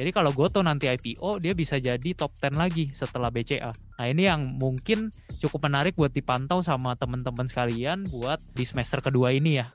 Jadi kalau Goto nanti IPO, dia bisa jadi top 10 lagi setelah BCA. Nah ini yang mungkin cukup menarik buat dipantau sama teman-teman sekalian buat di semester kedua ini ya.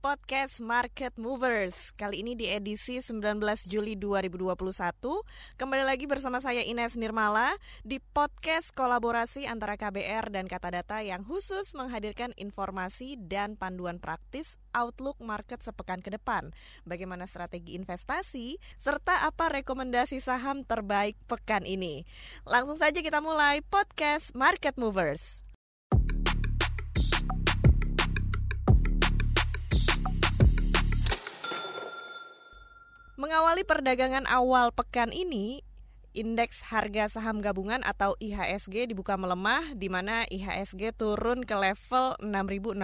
Podcast Market Movers. Kali ini di edisi 19 Juli 2021 Kembali lagi bersama saya Ines Nirmala Di podcast kolaborasi antara KBR dan Kata Data Yang khusus menghadirkan informasi dan panduan praktis Outlook market sepekan ke depan. Bagaimana strategi investasi Serta apa rekomendasi saham terbaik pekan ini. Langsung saja kita mulai podcast Market Movers Mengawali perdagangan awal pekan ini, Indeks harga saham gabungan atau IHSG dibuka melemah di mana IHSG turun ke level 6062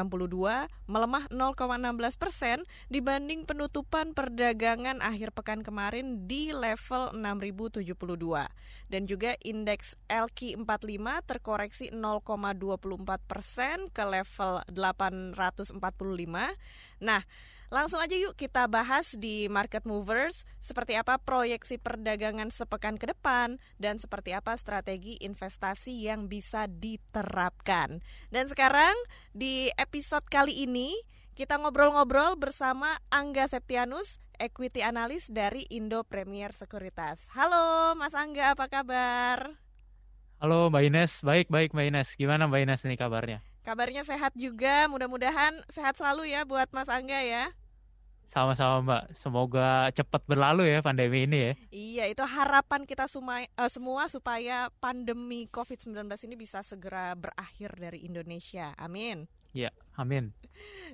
melemah 0,16 persen dibanding penutupan perdagangan akhir pekan kemarin di level 6072 dan juga indeks LQ45 terkoreksi 0,24 persen ke level 845. Nah, Langsung aja yuk kita bahas di Market Movers seperti apa proyeksi perdagangan sepekan ke depan dan seperti apa strategi investasi yang bisa diterapkan. Dan sekarang di episode kali ini kita ngobrol-ngobrol bersama Angga Septianus, equity analis dari Indo Premier Sekuritas. Halo Mas Angga, apa kabar? Halo Mbak Ines, baik baik Mbak Ines. Gimana Mbak Ines nih kabarnya? Kabarnya sehat juga, mudah-mudahan sehat selalu ya buat Mas Angga ya. Sama-sama Mbak, semoga cepat berlalu ya pandemi ini ya. Iya, itu harapan kita semua, uh, semua supaya pandemi COVID-19 ini bisa segera berakhir dari Indonesia. Amin. Ya, amin.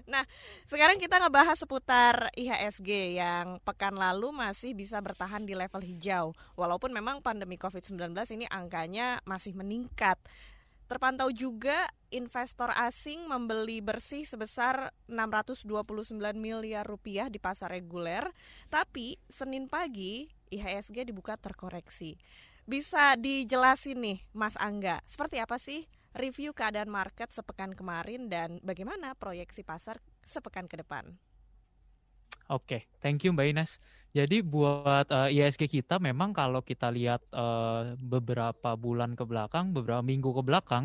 Nah, sekarang kita ngebahas seputar IHSG yang pekan lalu masih bisa bertahan di level hijau. Walaupun memang pandemi COVID-19 ini angkanya masih meningkat. Terpantau juga investor asing membeli bersih sebesar 629 miliar rupiah di pasar reguler, tapi Senin pagi IHSG dibuka terkoreksi. Bisa dijelasin nih Mas Angga, seperti apa sih review keadaan market sepekan kemarin dan bagaimana proyeksi pasar sepekan ke depan? Oke, okay, thank you Mbak Ines. Jadi buat uh, eh, ISG kita memang kalau kita lihat uh, beberapa bulan ke belakang, beberapa minggu ke belakang,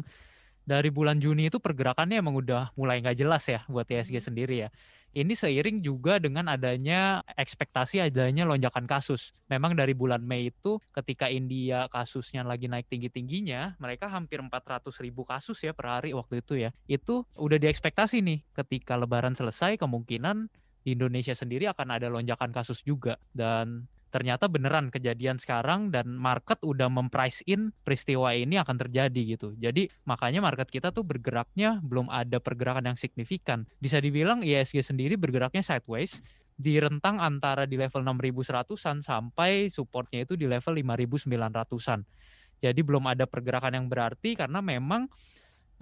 dari bulan Juni itu pergerakannya emang udah mulai nggak jelas ya buat ISG hmm. sendiri ya. Ini seiring juga dengan adanya ekspektasi adanya lonjakan kasus. Memang dari bulan Mei itu ketika India kasusnya lagi naik tinggi-tingginya, mereka hampir 400 ribu kasus ya per hari waktu itu ya. Itu udah diekspektasi nih ketika lebaran selesai kemungkinan di Indonesia sendiri akan ada lonjakan kasus juga dan ternyata beneran kejadian sekarang dan market udah memprice in peristiwa ini akan terjadi gitu. Jadi makanya market kita tuh bergeraknya belum ada pergerakan yang signifikan. Bisa dibilang ISG sendiri bergeraknya sideways di rentang antara di level 6100-an sampai supportnya itu di level 5900-an. Jadi belum ada pergerakan yang berarti karena memang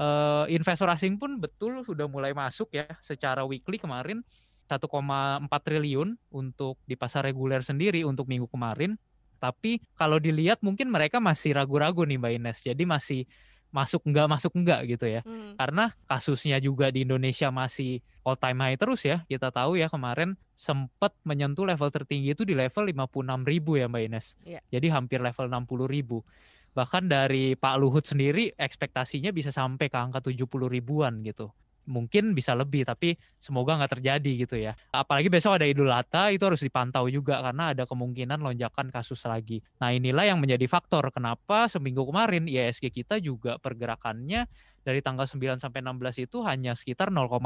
uh, investor asing pun betul sudah mulai masuk ya secara weekly kemarin 1,4 triliun untuk di pasar reguler sendiri untuk minggu kemarin. Tapi kalau dilihat mungkin mereka masih ragu-ragu nih Mbak Ines. Jadi masih masuk enggak masuk enggak gitu ya. Hmm. Karena kasusnya juga di Indonesia masih all time high terus ya. Kita tahu ya kemarin sempat menyentuh level tertinggi itu di level 56 ribu ya Mbak Ines. Yeah. Jadi hampir level 60 ribu. Bahkan dari Pak Luhut sendiri ekspektasinya bisa sampai ke angka 70 ribuan gitu mungkin bisa lebih tapi semoga nggak terjadi gitu ya. Apalagi besok ada Idul Adha itu harus dipantau juga karena ada kemungkinan lonjakan kasus lagi. Nah inilah yang menjadi faktor kenapa seminggu kemarin ISG kita juga pergerakannya dari tanggal 9 sampai 16 itu hanya sekitar 0,55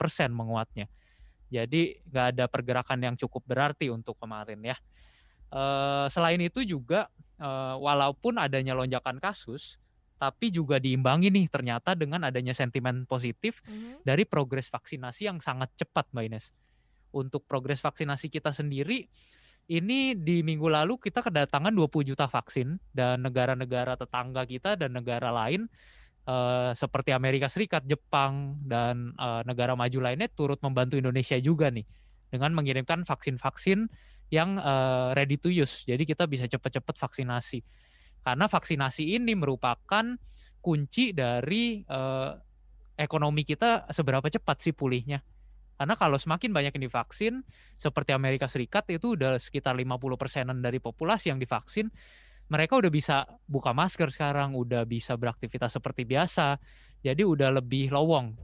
persen menguatnya. Jadi nggak ada pergerakan yang cukup berarti untuk kemarin ya. Uh, selain itu juga uh, walaupun adanya lonjakan kasus tapi juga diimbangi nih ternyata dengan adanya sentimen positif mm-hmm. dari progres vaksinasi yang sangat cepat Mbak Ines. Untuk progres vaksinasi kita sendiri ini di minggu lalu kita kedatangan 20 juta vaksin dan negara-negara tetangga kita dan negara lain uh, seperti Amerika Serikat, Jepang dan uh, negara maju lainnya turut membantu Indonesia juga nih dengan mengirimkan vaksin-vaksin yang uh, ready to use. Jadi kita bisa cepat-cepat vaksinasi. Karena vaksinasi ini merupakan kunci dari uh, ekonomi kita seberapa cepat sih pulihnya. Karena kalau semakin banyak yang divaksin, seperti Amerika Serikat itu udah sekitar 50 persenan dari populasi yang divaksin, mereka udah bisa buka masker sekarang, udah bisa beraktivitas seperti biasa, jadi udah lebih lowong.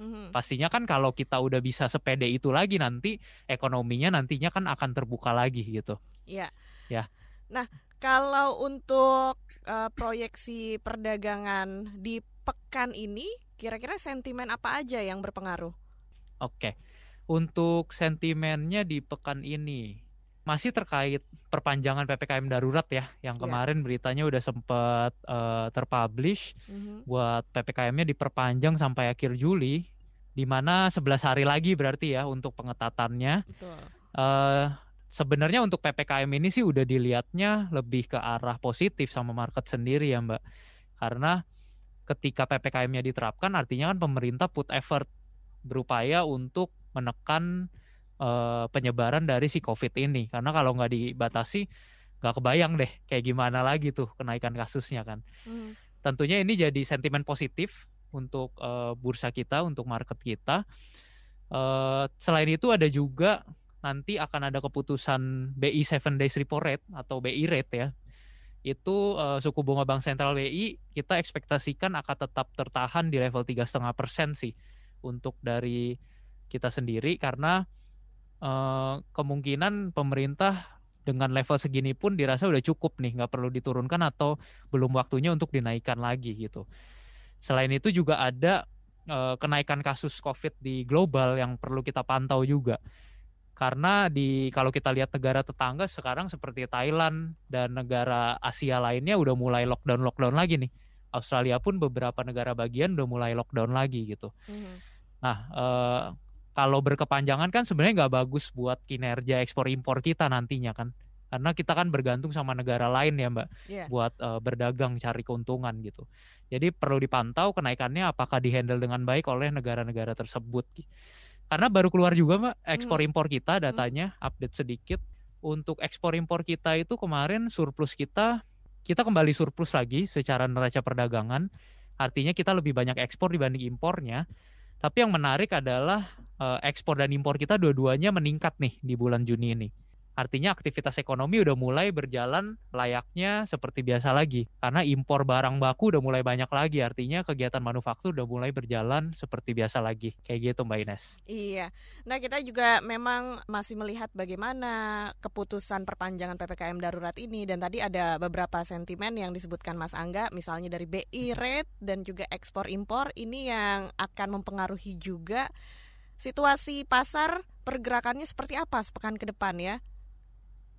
Mm-hmm. Pastinya kan kalau kita udah bisa sepede itu lagi nanti ekonominya nantinya kan akan terbuka lagi gitu. Iya. Ya. Nah, kalau untuk uh, proyeksi perdagangan di pekan ini, kira-kira sentimen apa aja yang berpengaruh? Oke. Untuk sentimennya di pekan ini masih terkait perpanjangan PPKM darurat ya, yang iya. kemarin yeah. beritanya udah sempat uh, terpublish mm-hmm. buat PPKM-nya diperpanjang sampai akhir Juli, di mana 11 hari lagi berarti ya untuk pengetatannya. Betul. Uh, sebenarnya untuk PPKM ini sih udah dilihatnya lebih ke arah positif sama market sendiri ya Mbak, karena ketika PPKM-nya diterapkan artinya kan pemerintah put effort berupaya untuk menekan uh, penyebaran dari si COVID ini. Karena kalau nggak dibatasi, nggak kebayang deh kayak gimana lagi tuh kenaikan kasusnya kan. Hmm. Tentunya ini jadi sentimen positif untuk uh, bursa kita, untuk market kita. Uh, selain itu ada juga nanti akan ada keputusan BI 7 days repo rate atau BI rate ya. Itu uh, suku bunga Bank Sentral BI kita ekspektasikan akan tetap tertahan di level tiga setengah persen sih untuk dari kita sendiri karena uh, kemungkinan pemerintah dengan level segini pun dirasa udah cukup nih nggak perlu diturunkan atau belum waktunya untuk dinaikkan lagi gitu. Selain itu juga ada uh, kenaikan kasus COVID di global yang perlu kita pantau juga karena di kalau kita lihat negara tetangga sekarang seperti Thailand dan negara Asia lainnya udah mulai lockdown lockdown lagi nih Australia pun beberapa negara bagian udah mulai lockdown lagi gitu. Mm-hmm. Nah, eh, kalau berkepanjangan kan sebenarnya nggak bagus buat kinerja ekspor impor kita nantinya kan, karena kita kan bergantung sama negara lain ya mbak, yeah. buat eh, berdagang cari keuntungan gitu. Jadi perlu dipantau kenaikannya apakah dihandle dengan baik oleh negara-negara tersebut. Karena baru keluar juga mbak ekspor impor kita mm. datanya update sedikit. Untuk ekspor impor kita itu kemarin surplus kita kita kembali surplus lagi secara neraca perdagangan. Artinya kita lebih banyak ekspor dibanding impornya. Tapi yang menarik adalah eh, ekspor dan impor kita dua-duanya meningkat nih di bulan Juni ini. Artinya aktivitas ekonomi udah mulai berjalan layaknya seperti biasa lagi. Karena impor barang baku udah mulai banyak lagi. Artinya kegiatan manufaktur udah mulai berjalan seperti biasa lagi. Kayak gitu Mbak Ines. Iya. Nah kita juga memang masih melihat bagaimana keputusan perpanjangan PPKM darurat ini. Dan tadi ada beberapa sentimen yang disebutkan Mas Angga. Misalnya dari BI rate dan juga ekspor impor. Ini yang akan mempengaruhi juga situasi pasar pergerakannya seperti apa sepekan ke depan ya.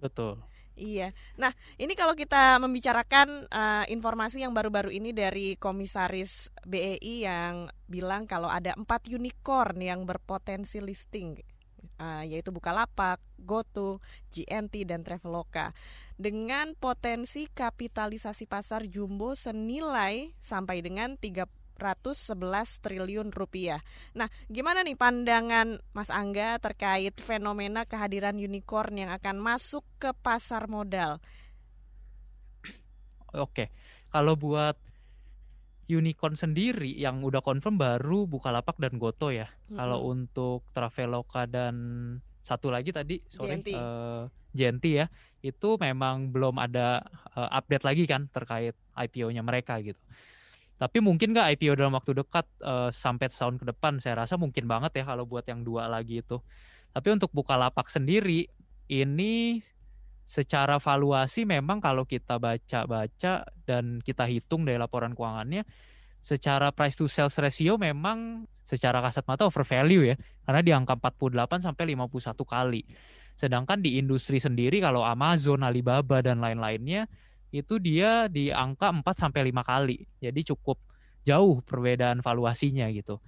Betul. Iya. Nah, ini kalau kita membicarakan uh, informasi yang baru-baru ini dari komisaris BEI yang bilang kalau ada empat unicorn yang berpotensi listing, uh, yaitu Bukalapak, GoTo, GNT, dan Traveloka, dengan potensi kapitalisasi pasar jumbo senilai sampai dengan 30 111 triliun rupiah. Nah, gimana nih pandangan Mas Angga terkait fenomena kehadiran unicorn yang akan masuk ke pasar modal? Oke, kalau buat unicorn sendiri yang udah confirm baru Bukalapak dan Goto ya. Mm-hmm. Kalau untuk Traveloka dan satu lagi tadi sorry JNT. Uh, JNT ya, itu memang belum ada uh, update lagi kan terkait IPO-nya mereka gitu. Tapi mungkin nggak IPO dalam waktu dekat uh, sampai tahun ke depan? Saya rasa mungkin banget ya kalau buat yang dua lagi itu. Tapi untuk buka lapak sendiri ini secara valuasi memang kalau kita baca-baca dan kita hitung dari laporan keuangannya secara price to sales ratio memang secara kasat mata over value ya karena di angka 48 sampai 51 kali. Sedangkan di industri sendiri kalau Amazon, Alibaba dan lain-lainnya itu dia di angka 4 sampai 5 kali. Jadi cukup jauh perbedaan valuasinya gitu.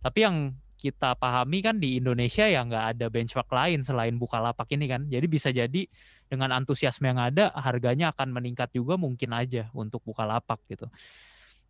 Tapi yang kita pahami kan di Indonesia ya nggak ada benchmark lain selain Bukalapak ini kan. Jadi bisa jadi dengan antusiasme yang ada harganya akan meningkat juga mungkin aja untuk Bukalapak gitu.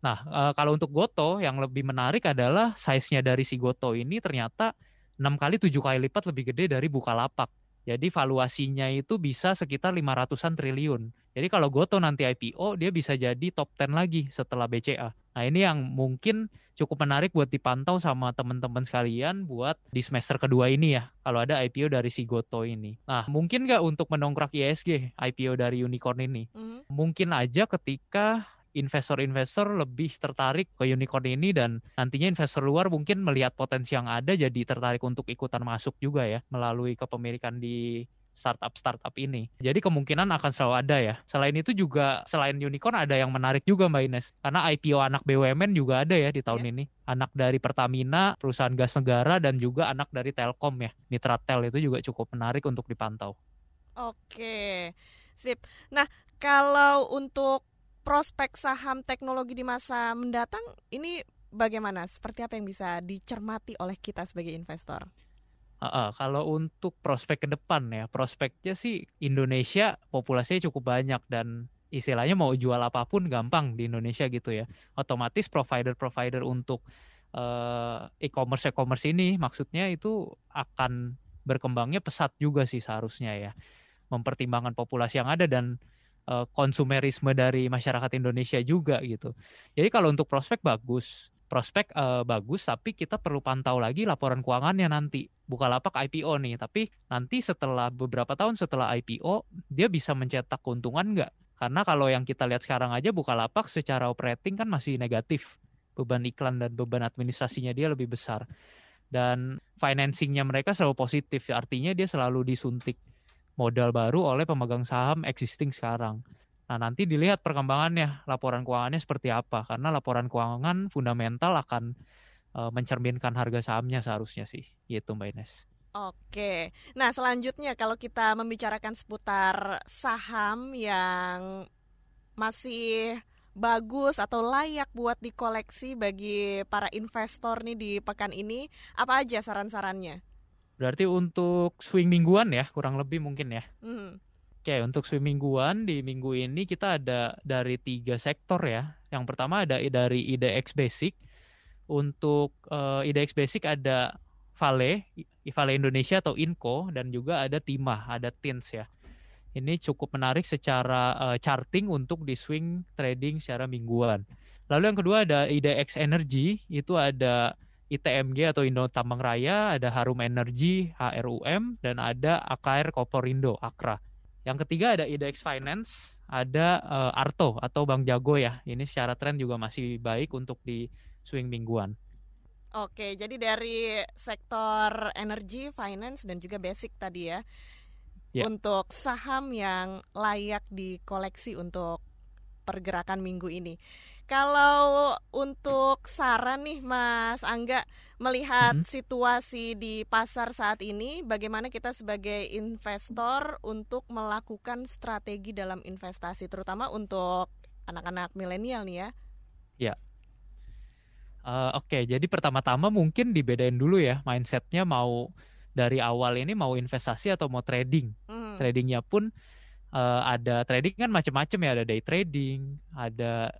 Nah, e, kalau untuk Goto yang lebih menarik adalah size-nya dari si Goto ini ternyata enam kali tujuh kali lipat lebih gede dari Bukalapak. Jadi valuasinya itu bisa sekitar 500-an triliun. Jadi kalau Goto nanti IPO, dia bisa jadi top 10 lagi setelah BCA. Nah ini yang mungkin cukup menarik buat dipantau sama teman-teman sekalian buat di semester kedua ini ya. Kalau ada IPO dari si Goto ini. Nah mungkin nggak untuk mendongkrak ISG IPO dari unicorn ini? Mm -hmm. Mungkin aja ketika investor-investor lebih tertarik ke unicorn ini dan nantinya investor luar mungkin melihat potensi yang ada jadi tertarik untuk ikutan masuk juga ya melalui kepemilikan di startup-startup ini. Jadi kemungkinan akan selalu ada ya. Selain itu juga selain unicorn ada yang menarik juga Mbak Ines. Karena IPO anak BUMN juga ada ya di tahun yeah. ini. Anak dari Pertamina, perusahaan gas negara dan juga anak dari Telkom ya. Mitra Tel itu juga cukup menarik untuk dipantau. Oke. Sip. Nah, kalau untuk prospek saham teknologi di masa mendatang ini bagaimana? Seperti apa yang bisa dicermati oleh kita sebagai investor? Uh, uh, kalau untuk prospek ke depan ya, prospeknya sih Indonesia populasinya cukup banyak dan istilahnya mau jual apa pun gampang di Indonesia gitu ya. Otomatis provider-provider untuk uh, e-commerce e-commerce ini maksudnya itu akan berkembangnya pesat juga sih seharusnya ya. Mempertimbangkan populasi yang ada dan konsumerisme dari masyarakat Indonesia juga gitu. Jadi kalau untuk prospek bagus, prospek uh, bagus tapi kita perlu pantau lagi laporan keuangannya nanti. Bukalapak IPO nih, tapi nanti setelah beberapa tahun setelah IPO dia bisa mencetak keuntungan nggak? Karena kalau yang kita lihat sekarang aja Bukalapak secara operating kan masih negatif. Beban iklan dan beban administrasinya dia lebih besar. Dan financingnya mereka selalu positif, artinya dia selalu disuntik modal baru oleh pemegang saham existing sekarang. Nah, nanti dilihat perkembangannya, laporan keuangannya seperti apa. Karena laporan keuangan fundamental akan e, mencerminkan harga sahamnya seharusnya sih. Gitu Mbak Ines. Oke. Nah, selanjutnya kalau kita membicarakan seputar saham yang masih bagus atau layak buat dikoleksi bagi para investor nih di pekan ini, apa aja saran-sarannya? Berarti untuk swing mingguan ya, kurang lebih mungkin ya. Mm. Oke, untuk swing mingguan di minggu ini kita ada dari tiga sektor ya. Yang pertama ada dari IDX Basic. Untuk uh, eh, IDX Basic ada Vale, Vale Indonesia atau Inco, dan juga ada Timah, ada Tins ya. Ini cukup menarik secara uh, charting untuk di swing trading secara mingguan. Lalu yang kedua ada IDX Energy, itu ada ITMG atau Indo Tambang Raya, ada Harum Energy, HRUM, dan ada AKR Koporindo, Akra. Yang ketiga ada IDX Finance, ada uh, Arto atau Bank Jago ya. Ini secara tren juga masih baik untuk di swing mingguan. Oke, jadi dari sektor energi, finance, dan juga basic tadi ya. Yeah. Untuk saham yang layak dikoleksi untuk pergerakan minggu ini. Kalau untuk saran nih Mas Angga melihat hmm. situasi di pasar saat ini, bagaimana kita sebagai investor untuk melakukan strategi dalam investasi, terutama untuk anak-anak milenial nih ya? Ya. Uh, Oke, okay. jadi pertama-tama mungkin dibedain dulu ya mindsetnya mau dari awal ini mau investasi atau mau trading. Hmm. Tradingnya pun uh, ada trading kan macam-macam ya, ada day trading, ada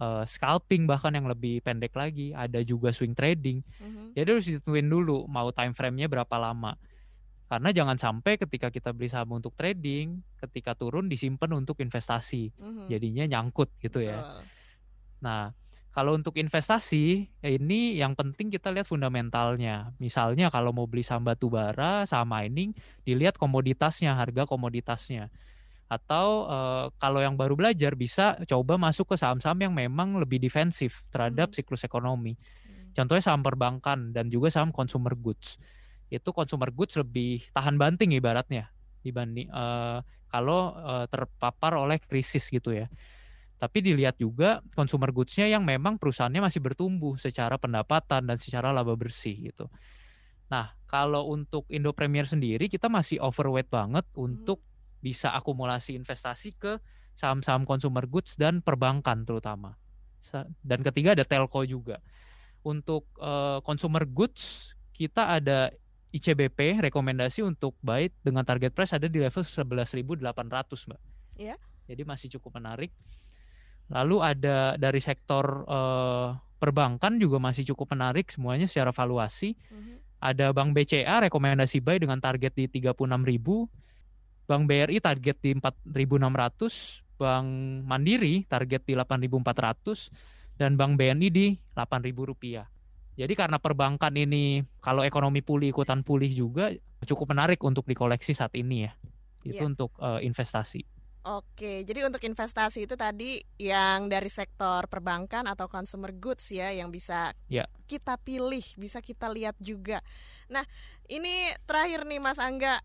uh, scalping bahkan yang lebih pendek lagi, ada juga swing trading. Mm-hmm. Jadi harus ditentuin dulu mau time frame-nya berapa lama. Karena jangan sampai ketika kita beli saham untuk trading, ketika turun disimpan untuk investasi. Mm-hmm. Jadinya nyangkut gitu ya. Betul. ya. Nah, kalau untuk investasi ini yang penting kita lihat fundamentalnya. Misalnya kalau mau beli saham batu bara, saham mining, dilihat komoditasnya, harga komoditasnya atau uh, kalau yang baru belajar bisa coba masuk ke saham-saham yang memang lebih defensif terhadap hmm. siklus ekonomi. Hmm. Contohnya saham perbankan dan juga saham consumer goods. Itu consumer goods lebih tahan banting ibaratnya dibanding uh, kalau uh, terpapar oleh krisis gitu ya. Tapi dilihat juga consumer goods-nya yang memang perusahaannya masih bertumbuh secara pendapatan dan secara laba bersih gitu. Nah, kalau untuk Indo Premier sendiri kita masih overweight banget hmm. untuk bisa akumulasi investasi ke saham-saham consumer goods dan perbankan terutama. Dan ketiga ada telco juga. Untuk uh, consumer goods kita ada ICBP rekomendasi untuk buy dengan target price ada di level 11.800 mbak. Iya. Jadi masih cukup menarik. Lalu ada dari sektor uh, perbankan juga masih cukup menarik semuanya secara valuasi. Mm -hmm. Ada Bank BCA rekomendasi buy dengan target di 36.000, Bank BRI target di 4.600, Bank Mandiri target di 8.400 dan Bank BNI di 8.000 rupiah. Jadi karena perbankan ini kalau ekonomi pulih ikutan pulih juga cukup menarik untuk dikoleksi saat ini ya. Itu yeah. untuk uh, investasi. Oke, jadi untuk investasi itu tadi yang dari sektor perbankan atau consumer goods ya yang bisa yeah. kita pilih, bisa kita lihat juga. Nah, ini terakhir nih Mas Angga,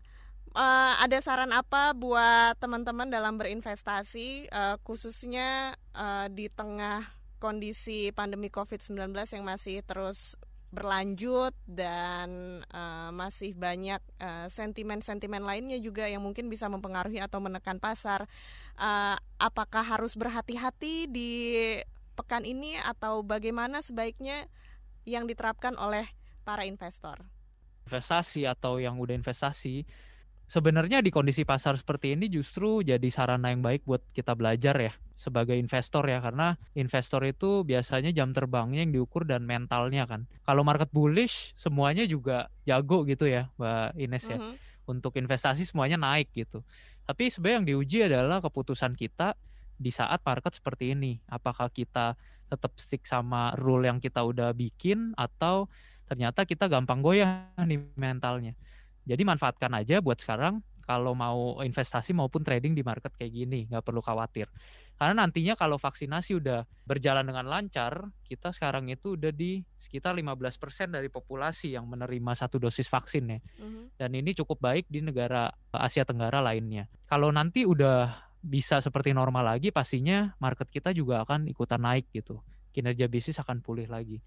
uh, ada saran apa buat teman-teman dalam berinvestasi uh, khususnya uh, di tengah kondisi pandemi COVID-19 yang masih terus berlanjut dan uh, masih banyak sentimen-sentimen uh, lainnya juga yang mungkin bisa mempengaruhi atau menekan pasar. Uh, apakah harus berhati-hati di pekan ini atau bagaimana sebaiknya yang diterapkan oleh para investor? Investasi atau yang udah investasi sebenarnya di kondisi pasar seperti ini justru jadi sarana yang baik buat kita belajar ya sebagai investor ya karena investor itu biasanya jam terbangnya yang diukur dan mentalnya kan. Kalau market bullish semuanya juga jago gitu ya, Mbak Ines ya. Mm -hmm. Untuk investasi semuanya naik gitu. Tapi sebenarnya yang diuji adalah keputusan kita di saat market seperti ini. Apakah kita tetap stick sama rule yang kita udah bikin atau ternyata kita gampang goyah nih mentalnya. Jadi manfaatkan aja buat sekarang kalau mau investasi maupun trading di market kayak gini, nggak perlu khawatir. Karena nantinya kalau vaksinasi udah berjalan dengan lancar, kita sekarang itu udah di sekitar 15% dari populasi yang menerima satu dosis vaksin ya. Mm-hmm. Dan ini cukup baik di negara Asia Tenggara lainnya. Kalau nanti udah bisa seperti normal lagi, pastinya market kita juga akan ikutan naik gitu. Kinerja bisnis akan pulih lagi.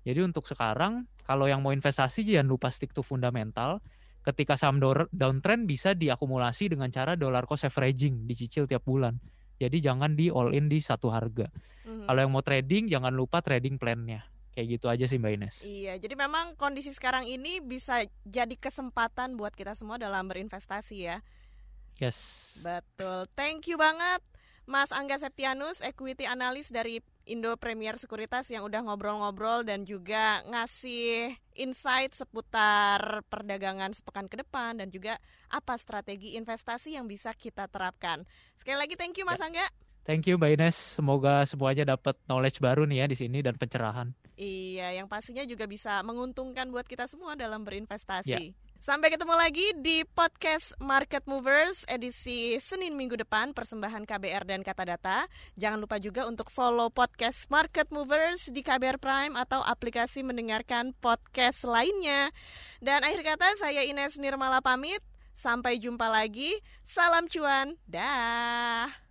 Jadi untuk sekarang, kalau yang mau investasi jangan lupa stick to fundamental ketika saham downtrend bisa diakumulasi dengan cara dollar cost averaging dicicil tiap bulan. Jadi jangan di all in di satu harga. Mm-hmm. Kalau yang mau trading jangan lupa trading plannya. Kayak gitu aja sih Mbak Ines. Iya, jadi memang kondisi sekarang ini bisa jadi kesempatan buat kita semua dalam berinvestasi ya. Yes. Betul. Thank you banget Mas Angga Septianus, equity analis dari Indo Premier Sekuritas yang udah ngobrol-ngobrol dan juga ngasih insight seputar perdagangan sepekan ke depan dan juga apa strategi investasi yang bisa kita terapkan. Sekali lagi thank you Mas ya. Angga. Thank you Mbak Ines, semoga semuanya dapat knowledge baru nih ya di sini dan pencerahan. Iya, yang pastinya juga bisa menguntungkan buat kita semua dalam berinvestasi. Ya. Sampai ketemu lagi di podcast Market Movers edisi Senin minggu depan persembahan KBR dan Kata Data. Jangan lupa juga untuk follow podcast Market Movers di KBR Prime atau aplikasi mendengarkan podcast lainnya. Dan akhir kata saya Ines Nirmala pamit. Sampai jumpa lagi. Salam cuan. Dah.